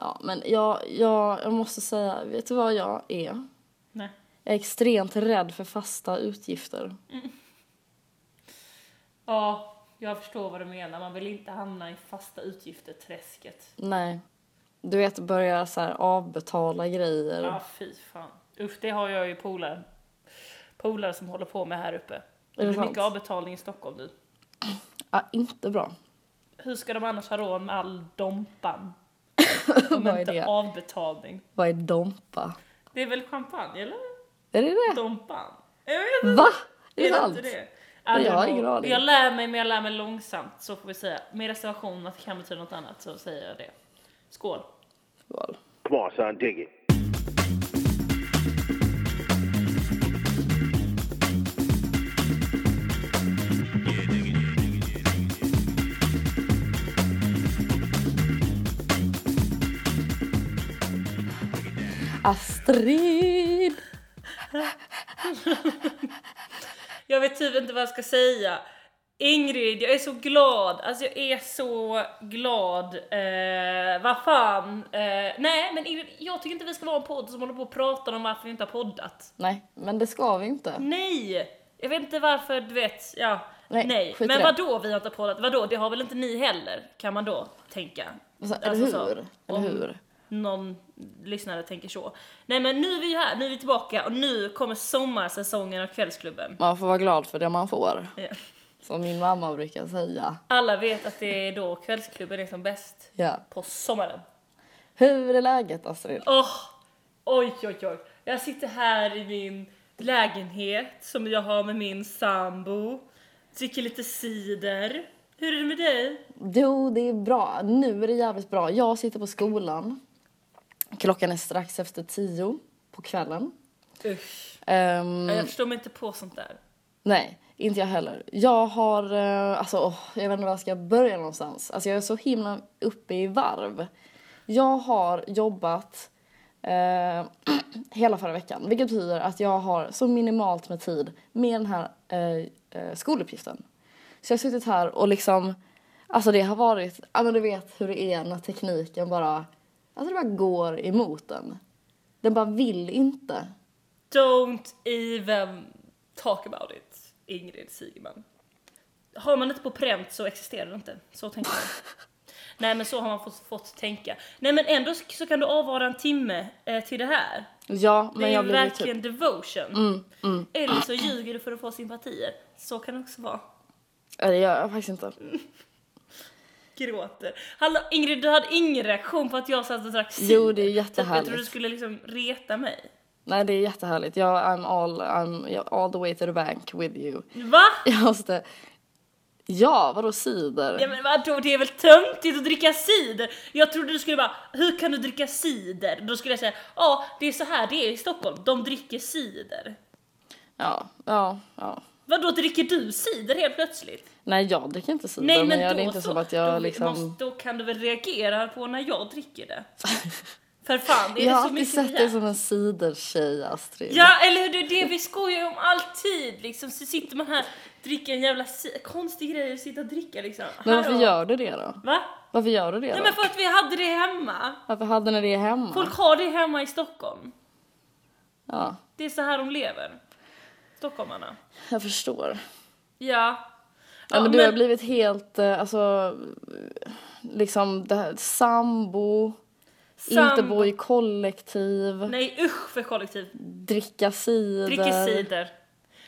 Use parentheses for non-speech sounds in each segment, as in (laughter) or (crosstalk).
Ja, men jag, jag, jag måste säga, vet du vad jag är? Nej. Jag är extremt rädd för fasta utgifter. Ja, jag förstår vad du menar. Man vill inte hamna i fasta utgifter-träsket. Nej. Du vet, börja så här avbetala grejer. Ja, fy fan. Usch, det har jag ju polare. Polare som håller på med här uppe. Det det blir mycket avbetalning i Stockholm nu. Ja, inte bra. Hur ska de annars ha råd med all dompan? Om (laughs) Vad är inte det? avbetalning. Vad är dompa? Det är väl champagne, eller? Är det det? Dompan? Jag vet inte. Va? Är Är det det sant? inte det? Jag I don't har ingen aning. Jag lär mig, men jag lär mig långsamt, så får vi säga. Med reservation att det kan betyda något annat, så säger jag det. Skål. Skål. Come on, son, dig it. Astrid! Jag vet typ inte vad jag ska säga. Ingrid, jag är så glad. Alltså jag är så glad. Eh, vad fan. Eh, nej, men Ingrid, jag tycker inte vi ska vara en podd som håller på och pratar om varför vi inte har poddat. Nej, men det ska vi inte. Nej! Jag vet inte varför, du vet, ja. Nej, Nej, men vadå vi har inte poddat? Vadå, det har väl inte ni heller? Kan man då tänka. Alltså, eller Alltså hur? så, eller om- hur? Någon lyssnare tänker så. Nej men nu är vi här, nu är vi tillbaka och nu kommer sommarsäsongen av Kvällsklubben. Man får vara glad för det man får. Ja. Som min mamma brukar säga. Alla vet att det är då Kvällsklubben är som bäst. Ja. På sommaren. Hur är läget Astrid? Åh! oj, oj, oj. Jag sitter här i min lägenhet som jag har med min sambo. Dricker lite cider. Hur är det med dig? Jo, det är bra. Nu är det jävligt bra. Jag sitter på skolan. Klockan är strax efter tio på kvällen. Usch. Ehm, Jag förstår mig inte på sånt där. nej, inte jag heller. Jag har, eh, alltså åh, jag vet inte var jag ska börja någonstans. Alltså jag är så himla uppe i varv. Jag har jobbat eh, (clears throat) hela förra veckan, vilket betyder att jag har så minimalt med tid med den här eh, eh, skoluppgiften. Så jag har suttit här och liksom, alltså det har varit, ja men du vet hur det är när tekniken bara, alltså det bara går emot den. Den bara vill inte. Don't even talk about it, Ingrid Sigeman. Har man inte på pränt så existerar det inte. Så tänker jag. (laughs) Nej men så har man fått, fått tänka. Nej men ändå så kan du avvara en timme eh, till det här. Ja, Det men är jag blir verkligen typ, devotion. Eller så ljuger du för att få sympatier. Så kan det också vara. ja, det gör jag faktiskt inte. (laughs) Gråter. Hallå Ingrid, du hade ingen reaktion på att jag satt och drack cider. Jo, det är Typ, jag jättehärligt. trodde du skulle liksom reta mig. Nej, det är jättehärligt. Jag, I'm all, I'm all the way to the bank with you. Va? (laughs) Jag måste... Ja, vadå cider? Ja men vadå, det är väl töntigt att dricka cider? Jag trodde du skulle bara, hur kan du dricka cider? Då skulle jag säga, ja det är så här det är i Stockholm, de dricker cider. Ja, ja, ja. Vadå, dricker du cider helt plötsligt? Nej, jag dricker inte cider, Nej men, men jag, då det är inte så. som att jag då, liksom... måste, då kan du väl reagera på när jag dricker det? (laughs) För fan, det är jag har alltid sett dig som en cidertjej, Astrid. Ja, eller hur? Det är det vi skojar om alltid. Liksom, så sitter man här, dricker en jävla konstig grej och sitter och dricka liksom. Men varför Hallå? gör du det då? Va? Varför gör du det Nej då? men för att vi hade det hemma. Varför hade ni det hemma? Folk har det hemma i Stockholm. Ja, Det är så här de lever. Stockholmarna. jag förstår. Ja. Ja, men du har blivit helt, eh, alltså, liksom det här, sambo, inte sambo- bo i kollektiv, Nej usch för kollektiv. dricka cider. Dricker cider.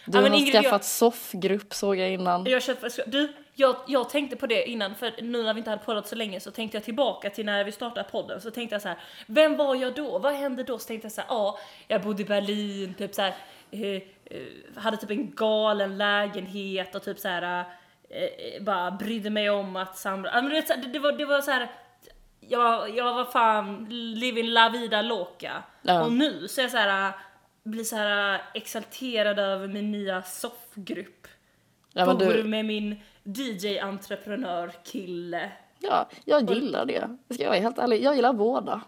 Du Ja, men har Ingrid, skaffat jag- soffgrupp såg jag innan. Jag köpte, du, jag, jag tänkte på det innan, för nu när vi inte hade poddat så länge så tänkte jag tillbaka till när vi startade podden. Så tänkte jag så här, vem var jag då? Vad hände då? Så tänkte jag så här, ja, jag bodde i Berlin, typ så här, eh, hade typ en galen lägenhet och typ så här, eh, bara brydde mig om att samla. Men här, det, det var, det var så här. Jag, jag var fan living la vida loca. Ja. Och nu så är jag så här, blir så här exalterad över min nya soffgrupp. Ja, Bor du, med min DJ-entreprenör-kille. ja, jag gillar det. Ska jag vara helt ärlig, jag gillar båda.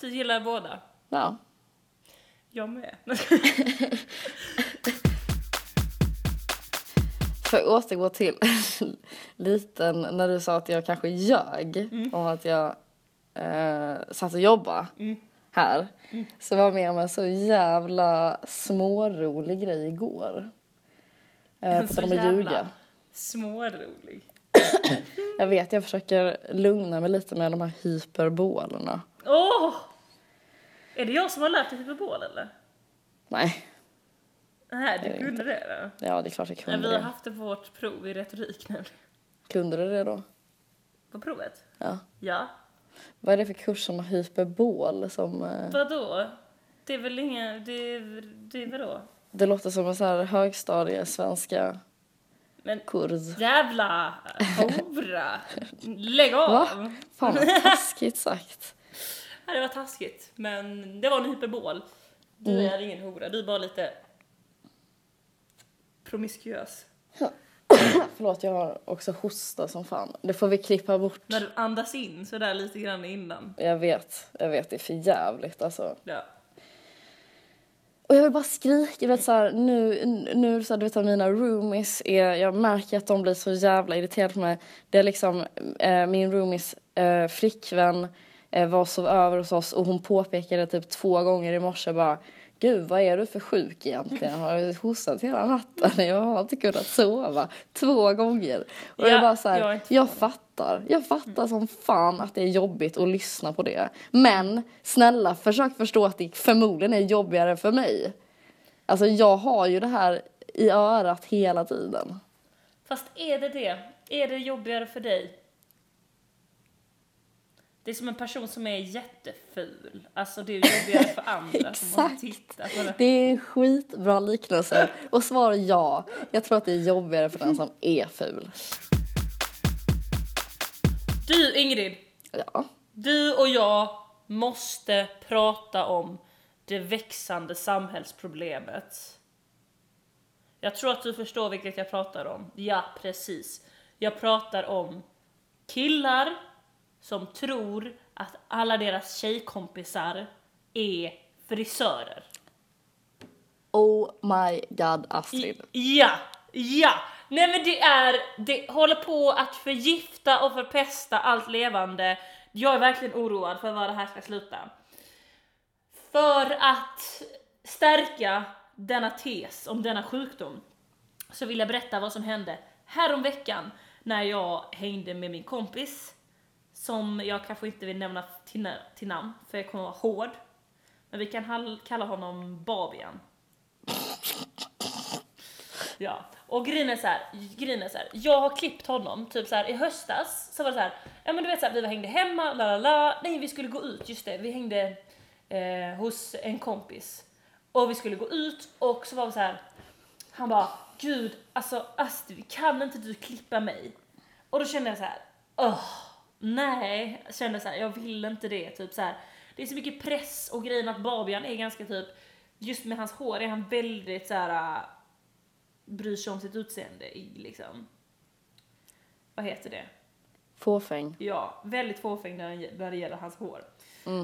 Du gillar båda? Ja. Jag med. (laughs) För att återgå till (laughs) liten, när du sa att jag kanske ljög Mm. om att jag eh, satt och jobbade här så var jag med om en så jävla smårolig grej igår. Eh, tal om att ljuga. smårolig. Jag vet, jag försöker lugna mig lite med de här hyperbolerna. Åh! Är det jag som har lärt dig hyperbol eller? Nej, Nej, du kunde det då. ja det är klart jag Men kunde vi har det. haft det på vårt prov i retorik nu. Kunde du det då? På provet? Ja. Ja. Vad är det för kurs som har hyperbol som... Eh, Vadå? Det är väl inga, det, det är vadå? det låter som en så här högstadiesvenska Men kurs. jävla (laughs) hora! Lägg av! Va? Fan vad taskigt sagt. Ja, det var taskigt, men det var en hyperbol. Du Mm. är ingen hora, du är bara lite promiskuös. (coughs) Förlåt, jag har också hosta som fan. Det får vi klippa bort. När du andas in sådär lite grann innan. Jag vet, jag vet, det är för jävligt alltså. Ja. Och jag vill bara skrika, du vet såhär nu, nu så här, du vet mina roomies är, jag märker att de blir så jävla irriterade på mig. Det är liksom eh, min roomies eh, flickvän var och sov över hos oss och hon påpekade typ två gånger i morse bara Gud, vad är du för sjuk egentligen? Har du hostat hela natten? Jag har inte kunnat sova. Två gånger. Och jag Ja, bara så här, jag jag, fattar. Jag fattar som fan att det är jobbigt att lyssna på det. Men snälla, försök förstå att det förmodligen är jobbigare för mig. Alltså jag har ju det här i örat hela tiden. Fast är det det? Är det jobbigare för dig? Det är som en person som är jätteful. Alltså det är jobbigare för (laughs) andra som måste Exakt. titta på det. Det är en skitbra liknelse. Och svar ja. Jag tror att det är jobbigare för den som är ful. Du Ingrid, Ja. du och jag måste prata om det växande samhällsproblemet. Jag tror att du förstår vilket jag pratar om. Ja, precis. Jag pratar om killar som tror att alla deras tjejkompisar är frisörer. Oh my god Astrid. Ja, ja! Nej men det är, det håller på att förgifta och förpesta allt levande. Jag är verkligen oroad för vad det här ska sluta. För att stärka denna tes om denna sjukdom så vill jag berätta vad som hände härom veckan när jag hängde med min kompis som jag kanske inte vill nämna till, till namn för jag kommer vara hård. Men vi kan kalla honom Babian. Ja, och grejen är så här, grejen är så här, jag har klippt honom typ så här i höstas så var det så här, ja men du vet så här, vi var hängde hemma, la la la, nej vi skulle gå ut, just det, vi hängde eh, hos en kompis och vi skulle gå ut och så var vi så här, han bara, gud alltså Astrid, kan inte du klippa mig? Och då kände jag så här, åh, nej, kände så här, jag vill inte det, typ så här. Det är så mycket press och grejen att Babian är ganska typ, just med hans hår är han väldigt så här äh, bryr sig om sitt utseende i liksom, vad heter det? Fåfäng. Ja, väldigt fåfäng när det- när det gäller hans hår.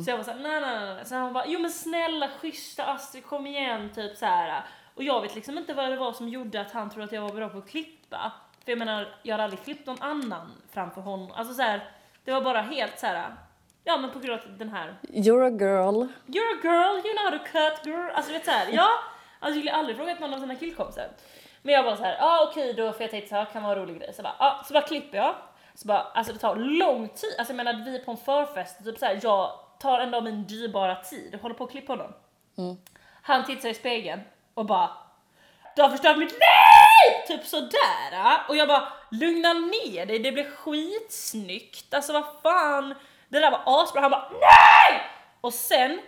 Så jag var såhär, nej, nej, nej, nej. Så han bara, jo men snälla schyssta Astrid kom igen, typ så här. Och jag vet liksom inte vad det var som gjorde att han trodde att jag var bra på att klippa. För jag menar, jag hade aldrig klippt någon annan framför honom. Alltså så här, det var bara helt så här. ja men på grund av den här You're a girl. You're a girl, you know how to cut girl. Alltså du vet såhär, ja. Alltså jag skulle aldrig frågat någon av sina killkompisar. Men jag bara såhär, ja ah, okej då för jag tänkte såhär, kan vara en rolig grej. Så bara, ah, så bara klipper jag. Så bara, alltså det tar lång tid. Alltså jag menar vi är på en förfest, typ såhär, jag tar ändå min dyrbara tid och håller på att klippa honom. Han tittar i spegeln och bara, du har förstört mitt Typ sådär. Och jag bara, lugna ner dig, det blir skitsnyggt. Alltså vad fan. Det där var asbra. Han bara, nej! Och sen,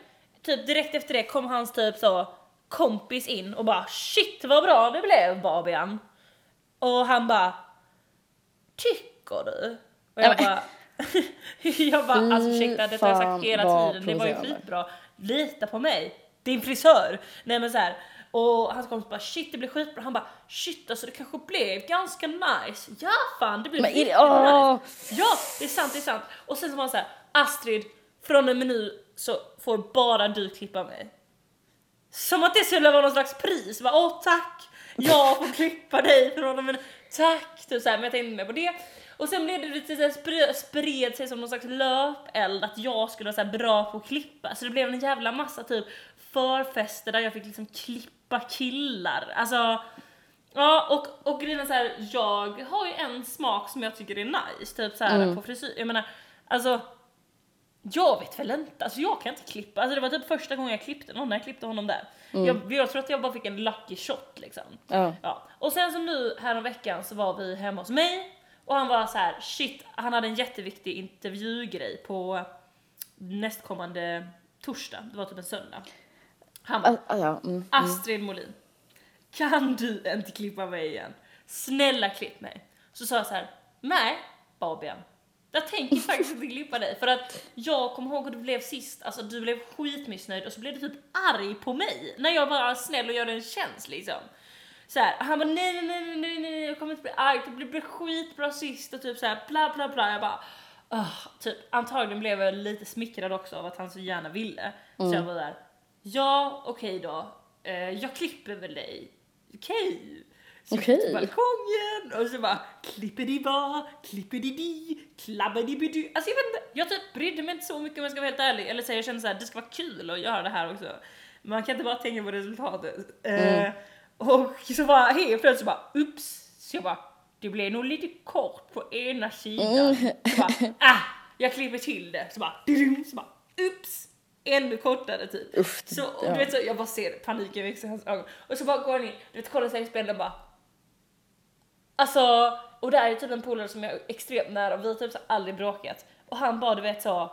typ direkt efter det kom hans typ så kompis in och bara, shit vad bra det blev Babian. Och han bara, tycker du? Och jag bara, (laughs) jag bara, alltså ursäkta detta har jag sagt hela tiden, det var ju skitbra. Lita på mig, din frisör. Nej men så här. Och hans kompis bara shit det blir skitbra. Han bara shit alltså det kanske blev ganska nice. Ja fan det blev Men riktigt åh! nice. Ja det är sant det är sant. Och sen så var han så här Astrid från och med nu så får bara du klippa mig. Som att det skulle vara någon slags pris. Bara, Åh tack! Jag får klippa dig från och med nu. Tack! Typ så här, men jag tänkte med på det. Och sen blev det lite så här spred, spred sig som någon slags löpeld att jag skulle vara så här bra på att klippa. Så det blev en jävla massa typ förfester där jag fick liksom klippa killar. Alltså, ja och, och grejen är så här, jag har ju en smak som jag tycker är nice, typ så här på frisyr. Jag menar, alltså jag vet väl inte, alltså jag kan inte klippa. Alltså det var typ första gången jag klippte någon när jag klippte honom där. Jag, jag tror att jag bara fick en lucky shot liksom. Ja. Ja. Och sen så nu här veckan så var vi hemma hos mig och han var så här: shit, han hade en jätteviktig intervjugrej på nästkommande torsdag, det var typ en söndag. Han bara, Ah, ah, ja. Mm. Astrid Molin, kan du inte klippa mig igen? Snälla klipp mig. Så sa jag så här, nej Babian, jag tänker faktiskt inte klippa dig för att jag kommer ihåg hur du blev sist, alltså du blev skitmissnöjd och så blev du typ arg på mig när jag var snäll och gör en tjänst liksom. Så här, han bara nej, nej, nej, nej, nej, jag kommer inte bli arg, det blev, skitbra sist och typ så här bla bla bla. Jag bara, "Ugh." typ antagligen blev jag lite smickrad också av att han så gärna ville. Så jag var där, ja okej då, eh, jag klipper väl dig, okej. Så jag Okej. gick till balkongen och så bara klippidi-ba, klippidi-di, klabbidi-bidu. Alltså jag vet inte, jag typ brydde mig inte så mycket om jag ska vara helt ärlig. Eller så jag kände så här, det ska vara kul att göra det här också. Man kan inte bara tänka på resultatet. Eh, och så bara helt plötsligt så bara ups, så jag bara det blev nog lite kort på ena sidan. Så bara ah, jag klipper till det. Så bara, så bara ups, ännu kortare typ. Uff, Så ja. du vet så, jag bara ser paniken växa i hans ögon. Och så bara går han in, du vet kollar sig i spegeln och bara Alltså, och det är typ en polare som jag är extremt nära och vi har typ så aldrig bråkat. Och han bara du vet så,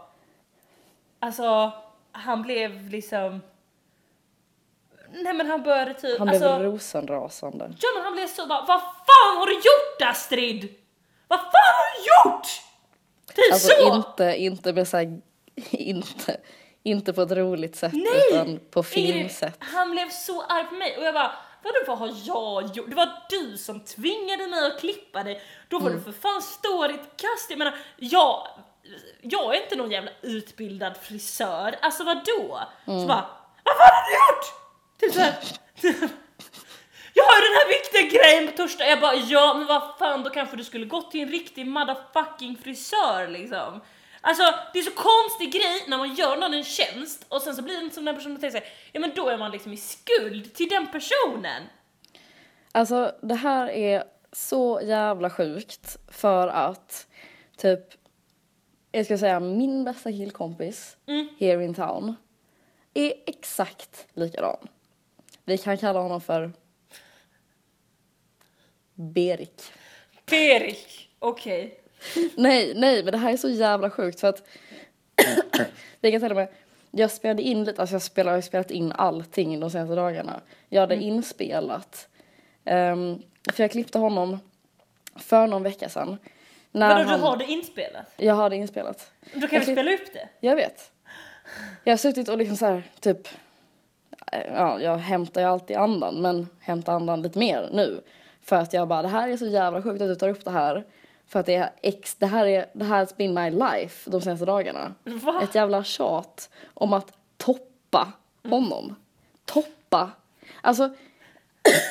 alltså han blev liksom Nej men han började typ, Han blev alltså, rosenrasande. ja men han blev så bara, vad fan har du gjort Astrid? Vad fan har du gjort? Typ Alltså så! inte, inte med såhär, (laughs) inte, inte på ett roligt sätt Nej! utan på filmsätt. Han blev så arg på mig och jag bara Vadå vad har jag gjort? Det var du som tvingade mig att klippa dig. Då får Mm. du för fan stå ditt kast. Jag menar, jag, jag är inte någon jävla utbildad frisör. Alltså vadå? Mm. Så bara, vad fan har du gjort? Typ såhär. (laughs) Jag har ju den här viktiga grejen på torsdag. Jag bara, ja men vad fan då kanske du skulle gått till en riktig motherfucking frisör liksom. Alltså det är så konstig grej när man gör någon en tjänst och sen så blir det inte som den personen tänker sig. Ja men då är man liksom i skuld till den personen. Alltså det här är så jävla sjukt för att typ, jag ska säga min bästa killkompis Mm. here in town är exakt likadan. Vi kan kalla honom för Berik. Berik, okej. (laughs) Nej, nej, men det här är så jävla sjukt för att (clears throat) vi kan till och med, jag spelade in lite, alltså jag spelar, jag har spelat in allting de senaste dagarna. Jag hade inspelat, ehm, för jag klippte honom för någon vecka sedan. När Vadå du han- har det inspelat? Jag hade inspelat. Då kan Jag vi klipp- spela upp det. Jag vet. Jag har suttit och liksom så här, typ, eh, ja, jag hämtar ju alltid andan, men hämtar andan lite mer nu. För att jag bara, det här är så jävla sjukt att du tar upp det här. För att det är ex, det här är, det här has been my life de senaste dagarna. Va? Ett jävla tjat om att toppa honom. Toppa. Alltså,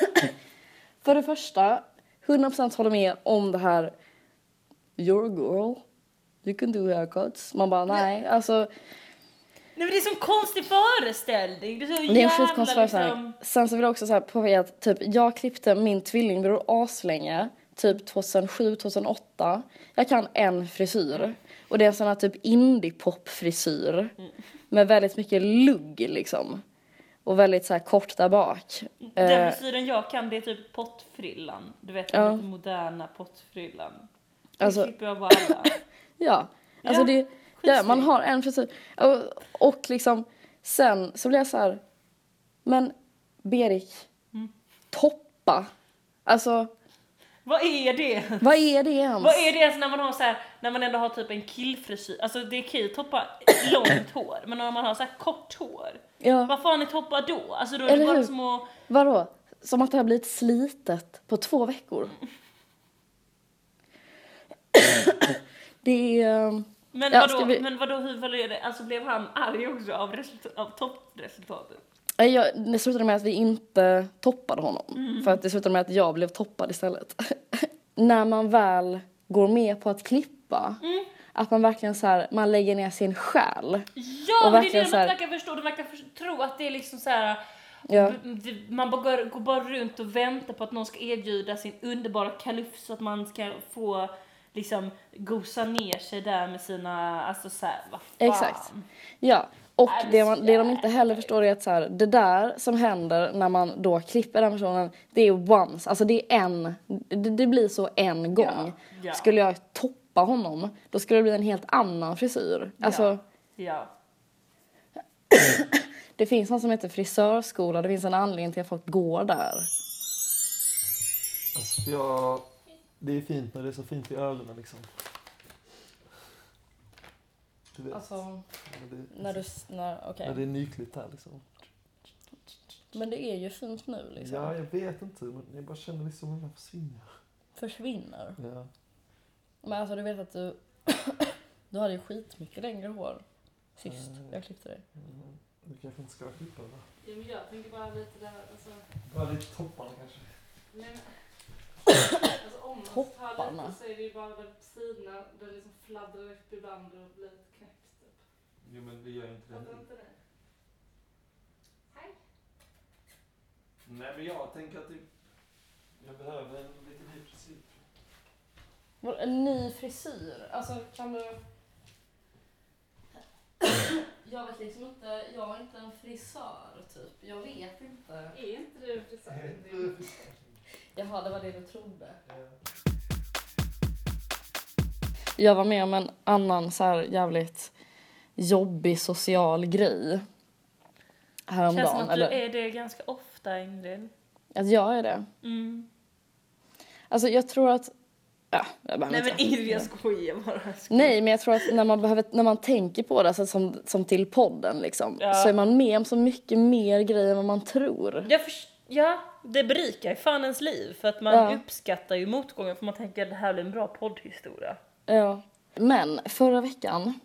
(coughs) för det första, 100% håller med om det här You're a girl, you can do haircuts. Man bara nej, alltså Nej men det är en sån konstig föreställning. Det är så det är en jävla skitkonstig föreställning. liksom... Sen så vill jag också så här påpeka att typ jag klippte min tvillingbror aslänge, typ 2007, 2008. Jag kan en frisyr och det är en sån här typ indie-pop frisyr med väldigt mycket lugg liksom. Och väldigt så här kort där bak. Den Eh, frisyren jag kan det är typ pottfrillan. Du vet Ja. den lite moderna pottfrillan. Det Alltså- klipper jag på alla. (laughs) Ja, alltså Ja, det, ja, man har en frisyr. Och, och liksom, sen så blir jag så här, men Berik, Mm. toppa. Alltså, Vad är det? vad är det ens? Vad är det ens när man har så här, när man ändå har typ en killfrisyr? Alltså det är okej att toppa (clears throat) långt hår, men när man har så här kort hår. Ja, Vad fan är toppa då? Alltså då är det Eller bara hur? som att... vadå? Som att det har blivit slitet på två veckor. (clears throat) det är... um, Men Ja, vadå, ska vi- men vadå, hur var det? Alltså blev han arg också av, resultat, av toppresultatet? Jag, det slutade med att vi inte toppade honom. Mm. För att det slutade med att jag blev toppad istället. (laughs) När man väl går med på att klippa. Mm. Att man verkligen så här, man lägger ner sin själ. Ja, Och det är det så de här- inte verkar förstå. De verkar tro att det är liksom så här. Ja. Man bara går, går bara runt och väntar på att någon ska erbjuda sin underbara kalufs så att man ska få liksom gosa ner sig där med sina, alltså så här, vad fan. Exakt. Ja, och det, man, det de inte heller förstår är att så här, det där som händer när man då klipper den personen, det är once, alltså det är en, det, det blir så en gång. ja. Skulle jag toppa honom, då skulle det bli en helt annan frisyr. Alltså, Ja. (coughs) det finns något som heter frisörskola, det finns en anledning till att folk går där. Alltså, jag, det är fint när det är så fint i ögonen liksom. Du vet. Alltså, när, det, när du, när, okej. när det är nyklippt här liksom. Men det är ju fint nu liksom. Ja, jag vet inte. Men jag bara känner liksom att den försvinner. Försvinner. Ja. Men alltså du vet att du, (coughs) du hade ju skitmycket längre hår sist Mm. jag klippte dig. Mm. Du kanske inte ska klippa va? ja men jag tänker bara lite där, alltså. Bara lite topparna kanske. Men, alltså om man Topparna. lite så är det ju bara där på sidorna, där det liksom fladdrar upp ibland och blir lite knäppt typ. Jo men det gör inte det Fattar inte det? Hej. Nej men jag tänker att det, jag behöver en lite ny frisyr. En ny frisyr? Alltså kan du... Jag vet liksom inte, jag är inte en frisör typ. Jag vet inte. Är inte du frisör? Jaha, det var det du trodde. Ja. Jag var med om en annan så här jävligt jobbig social grej. Känns som Häromdagen. att du Eller är det ganska ofta Ingrid. att jag är det. Mm. Alltså jag tror att... Ja, jag Nej inte- men Ingrid jag skojar bara. Nej, men jag tror att när man, behöver, när man tänker på det, alltså som, som till podden, liksom, Ja. så är man med om så mycket mer grejer än vad man tror. Jag förs- ja, det berikar ju fan ens liv för att man Ja. uppskattar ju motgången för man tänker att det här blir en bra poddhistoria. Ja. Men förra veckan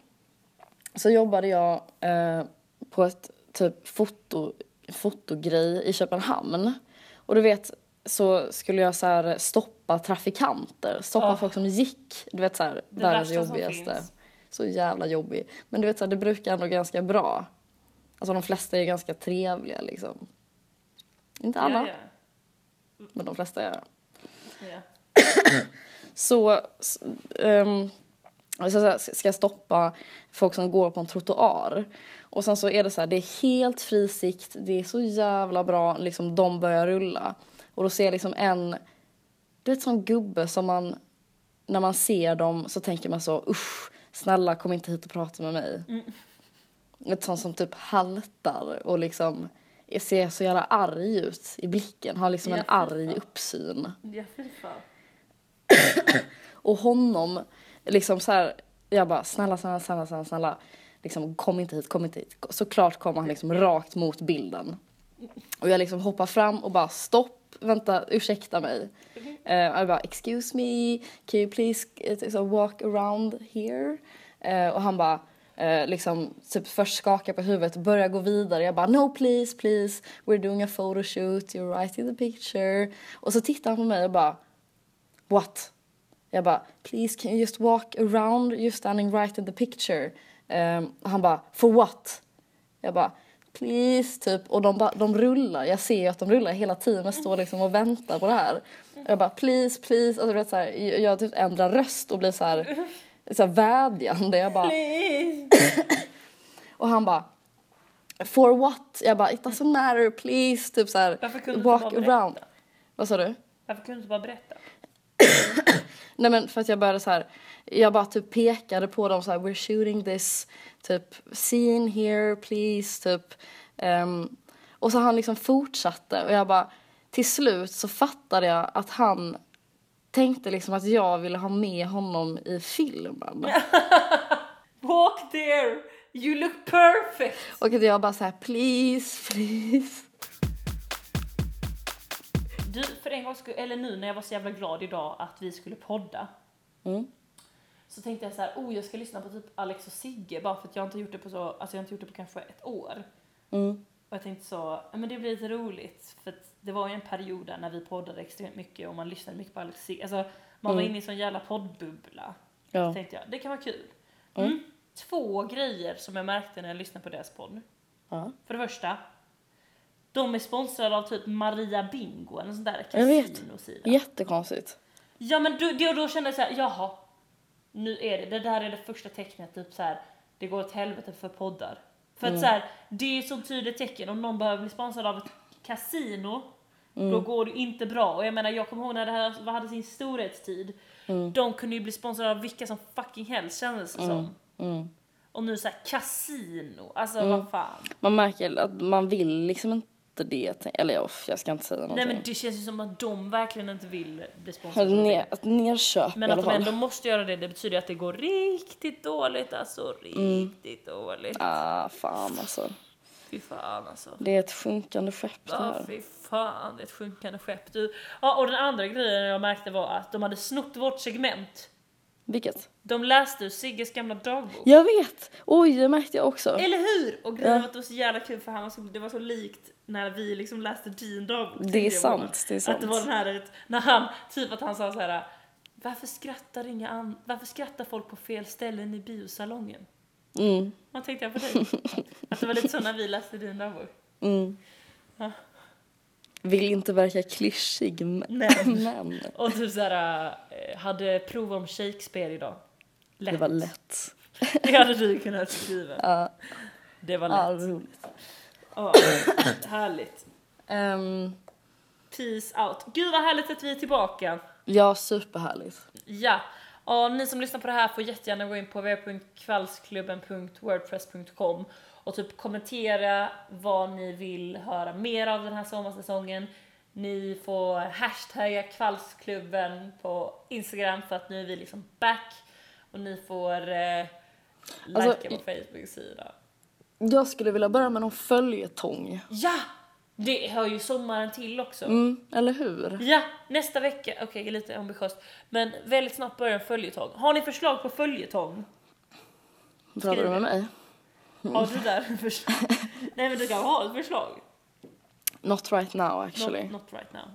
så jobbade jag eh, på ett typ foto, fotogrej i Köpenhamn. Och du vet, så skulle jag så här stoppa trafikanter, stoppa Ja. folk som gick. Du vet så här, Det världens jobbigaste. Så jävla jobbig. Men du vet så här, det brukar ändå ganska bra. Alltså de flesta är ganska trevliga liksom. Inte alla, Ja, men de flesta är ja. ja. Så, här, ska jag stoppa folk som går på en trottoar. Och sen så är det så här, det är helt fri sikt, det är så jävla bra, liksom de börjar rulla. Och då ser jag liksom en, du vet sån gubbe som man, när man ser dem så tänker man så, usch, snälla kom inte hit och prata med mig. Ett sånt som typ haltar och liksom ser så jävla arg ut i blicken, har liksom en arg uppsyn. Ja. (clears throat) Och honom, liksom så här, jag bara snälla, snälla, snälla, snälla, snälla. Liksom, kom inte hit, kom inte hit. Såklart kom han liksom rakt mot bilden. Och jag liksom hoppar fram och bara stopp, vänta, ursäkta mig. Eh, jag bara excuse me, can you please eh, så walk around here? Eh, och han bara eh, liksom typ först skakar på huvudet och börjar gå vidare. Jag bara no please, please, we're doing a photoshoot, you're right in the picture. Och så tittar han på mig och bara what? Jag bara, please can you just walk around, you're standing right in the picture. Um, han bara, for what? Jag bara, please, typ. Och de, bara, de rullar, jag ser ju att de rullar hela tiden, jag står liksom och väntar på det här. Jag bara, please, please. Alltså, du vet, så här, jag, jag typ ändrar röst och blir så här, så här vädjande. Jag bara, Please. och han bara, for what? Jag bara, it doesn't matter, please. Typ så här, Varför kunde du walk bara around. Vad sa du? Varför kunde du inte bara berätta? (clears throat) Nej men för att jag började så här, jag bara typ pekade på dem så här, we're shooting this typ scene here please typ. Ehm, och så han liksom fortsatte och jag bara, till slut så fattade jag att han tänkte liksom att jag ville ha med honom i filmen. (laughs) Walk there! You look perfect! Och att jag bara så här, please, please. Du, för en gång skull, eller nu när jag var så jävla glad idag att vi skulle podda. Mm. Så tänkte jag så här, oh jag ska lyssna på typ Alex och Sigge bara för att jag inte gjort det på så, alltså jag har inte gjort det på kanske ett år. Mm. Och jag tänkte så, ja men det blir lite roligt för att det var ju en period där när vi poddade extremt mycket och man lyssnade mycket på Alex. Alltså Man var inne i en sån jävla poddbubbla. Så Ja. tänkte jag, det kan vara kul. Mm. Två grejer som jag märkte när jag lyssnade på deras podd. ja. För det första, de är sponsrade av typ Maria Bingo, en sån där kasinosida. Jättekonstigt. Ja men då, då, då kände jag så här, jaha. Nu är det, det där är det första tecknet, typ så här, det går åt helvete för poddar. För Mm. att så här, det är ett så tydligt tecken, om någon behöver bli sponsrad av ett kasino, Mm. då går det inte bra. Och jag menar, jag kommer ihåg när det här hade sin storhetstid, Mm. de kunde ju bli sponsrade av vilka som fucking helst kändes det som. Mm. Och nu såhär kasino, alltså vad fan. Man märker att man vill liksom inte det. tänk- Eller ja, jag ska inte säga någonting. Nej men det känns ju som att de verkligen inte vill bli sponsrade. Det. ner, nerköp Men att de ändå måste göra det, det betyder att det går riktigt dåligt alltså. Riktigt dåligt. Ah, fan alltså. Fy fan alltså. Det är ett sjunkande skepp det Ja, här. fy fan, det är ett sjunkande skepp. Du. Ja, och den andra grejen jag märkte var att de hade snott vårt segment. Vilket? De läste ur Sigges gamla dagbok. Jag vet! Oj, det märkte jag också. Eller hur? Och grejen Ja. var att det var så jävla kul för han var så, det var så likt när vi liksom läste din dagbok. Det är sant, det är sant. Att det var den här, när han, typ att han sa så här. Varför skrattar, inga an- varför skrattar folk på fel ställen i biosalongen? Mm, Vad tänkte jag på dig? Att det var lite så när vi läste din dagbok. mm. Ja. Vill inte verka klyschig, men... (laughs) Men. Och typ såhär, eh, hade prov om Shakespeare idag. Lätt. Det var lätt. (laughs) Det hade du kunnat skriva. Ja, Det var ja, lätt. roligt. Ja, (coughs) härligt. Ehm, Peace out. Gud vad härligt att vi är tillbaka. ja, superhärligt. Ja. Och ni som lyssnar på det här får jättegärna gå in på www.kvällsklubben.wordpress.com och typ kommentera vad ni vill höra mer av den här sommarsäsongen. Ni får hashtagga kvällsklubben på Instagram för att nu är vi liksom back. Och ni får eh, Alltså, likea vår Facebook-sida. Jag skulle vilja börja med någon följetong. Ja! Det hör ju sommaren till också. Mm, eller hur? Ja, nästa vecka. Okej, lite ambitiöst. Men väldigt snabbt börjar en följetong. Har ni förslag på följetong? Pratar du med mig? Har du där (laughs) förslag? Nej men du kan ha ett förslag. Not right now actually. Not, not right now.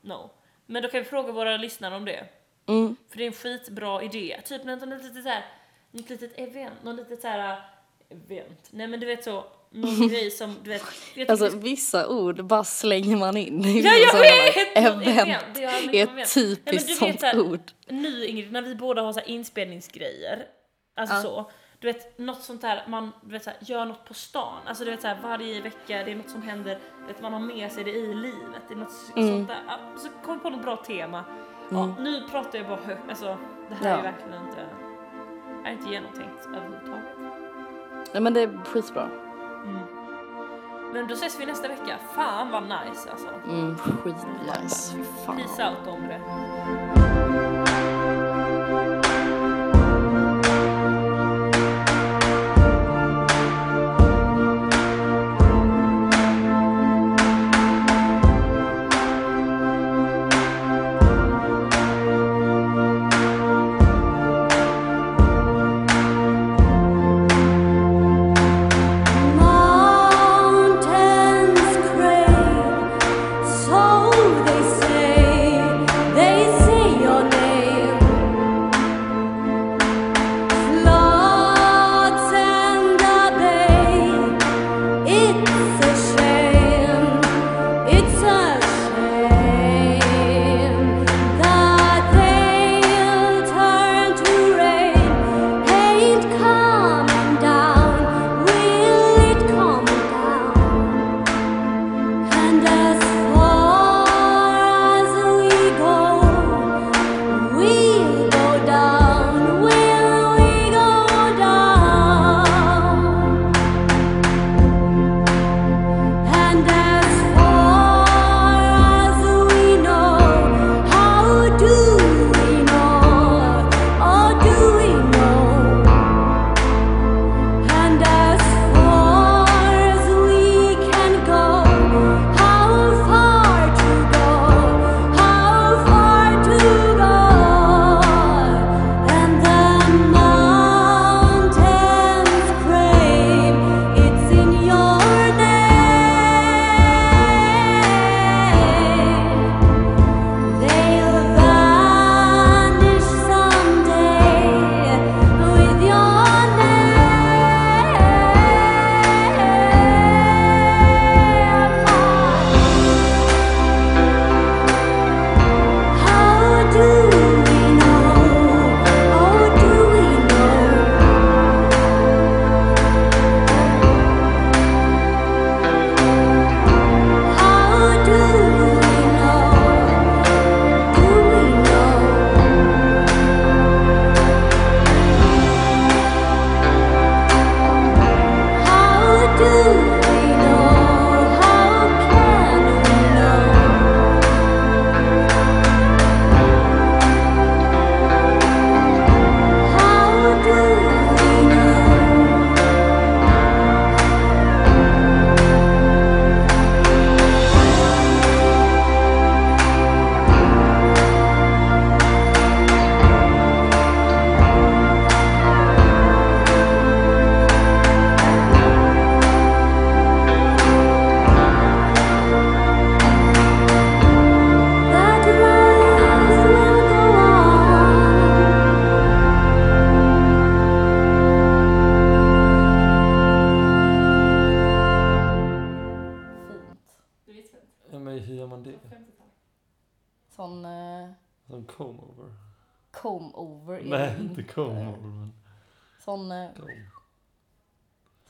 No. Men då kan vi fråga våra lyssnare om det. Mm. För det är en skitbra idé. Typ något litet så här, något litet event, något litet så här event. Nej men du vet så, någon (laughs) grej som du vet. vet Alltså vissa ord bara slänger man in i Ja, jag vet! Event är ett. Nej, typiskt du vet sånt ord. Nu Ingrid, när vi båda har så här inspelningsgrejer, alltså Ja. så. Du vet, något sånt där, man du vet, så här, gör något på stan. Alltså du vet så här, varje vecka, det är något som händer, vet, man har med sig det i livet. Det är något Mm. sånt där. Så kom på något bra tema. Ja, nu pratar jag bara högt, alltså det här Ja. är verkligen inte, är inte genomtänkt överhuvudtaget. Nej men det är skitbra. Men då ses vi nästa vecka. Fan vad nice alltså. Mm, skitnice. Peace out om det.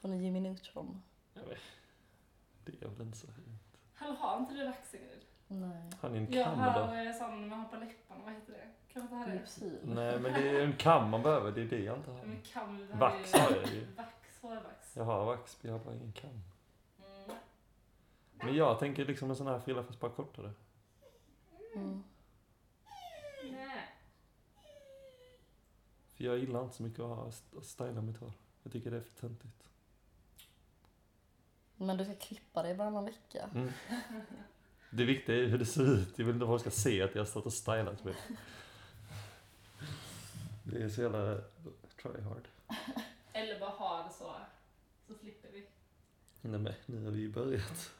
Sån Jimmy Neutron. Jag vet. Det är väl inte så fint. Hallå, har inte du vax Ingrid? Nej. Har ni en Jag kam har eller? eh, sån man har på läpparna, vad heter det? Kan man inte ha det? Lypsyl. Nej men det är en kam man behöver, det är det jag inte har. Men kam, det här Vax är- har jag ju. Vax, hårvax. Jag har vax, men jag har bara ingen kam. Mm. Men jag tänker liksom en sån här frilla fast bara kortare. Mm. Nej. För jag gillar inte så mycket att, ha, att styla mitt hår. Jag tycker det är för töntigt. Men du ska klippa dig varannan vecka. Mm. Det viktiga är hur det ser ut. Jag vill inte att folk ska se att jag har stått och stylat mig. Det är så jävla try hard. Eller bara ha det så, så slipper vi. Nej men nu har vi ju börjat.